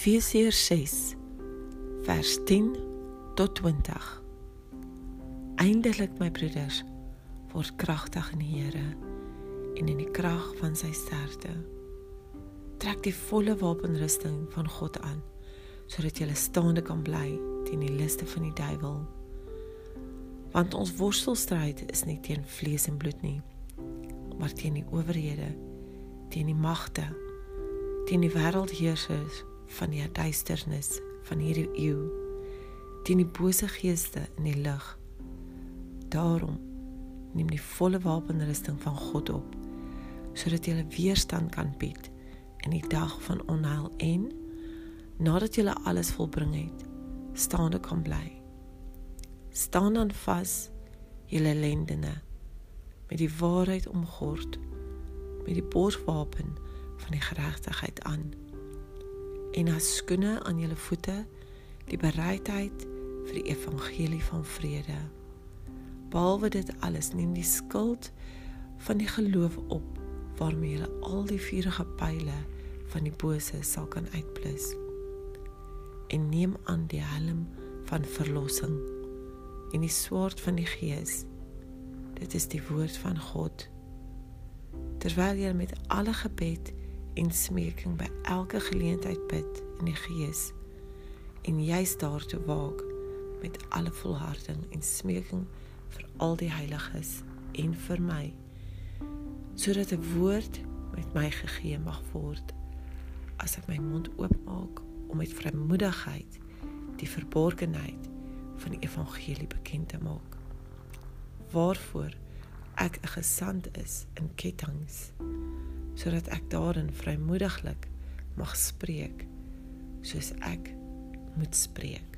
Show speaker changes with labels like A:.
A: Efesiërs 6 vers 10 tot 20 Eindelik my broeders word kragtig in die Here en in die krag van sy sterkte. Trek die volle wapenrusting van God aan sodat jy staande kan bly teen die liste van die duiwel. Want ons worstelstryd is nie teen vlees en bloed nie maar teen die owerhede teen die magte teen die wêreldheersers van die duisternis van hierdie eeu teen die bose geeste in die lig daarom neem die volle wapenrusting van God op sodat jy weerstand kan bied in die dag van onheil en nadat jy alles volbring het staande kan bly. Staan dan vas julle lendene met die waarheid omgord met die borswapen van die geregtigheid aan en as skoene aan julle voete die bereidheid vir die evangelie van vrede. Behalwe dit alles neem die skild van die geloof op waarmee julle al die vuurige pile van die bose sal kan uitblus. En neem aan die helm van verlossing en die swaard van die gees. Dit is die woord van God. Terwyl jy met alle gebed en smeking by elke geleentheid bid in die gees. En jy's daar te waak met alle volharding en smeking vir al die heiliges en vir my sodat 'n woord met my gegee mag word as ek my mond oopmaak om met vrymoedigheid die verborgenheid van die evangelie bekend te maak. Waarvoor ek 'n gesant is in kettinge sodat ek daarin vrymoediglik mag spreek soos ek moet spreek.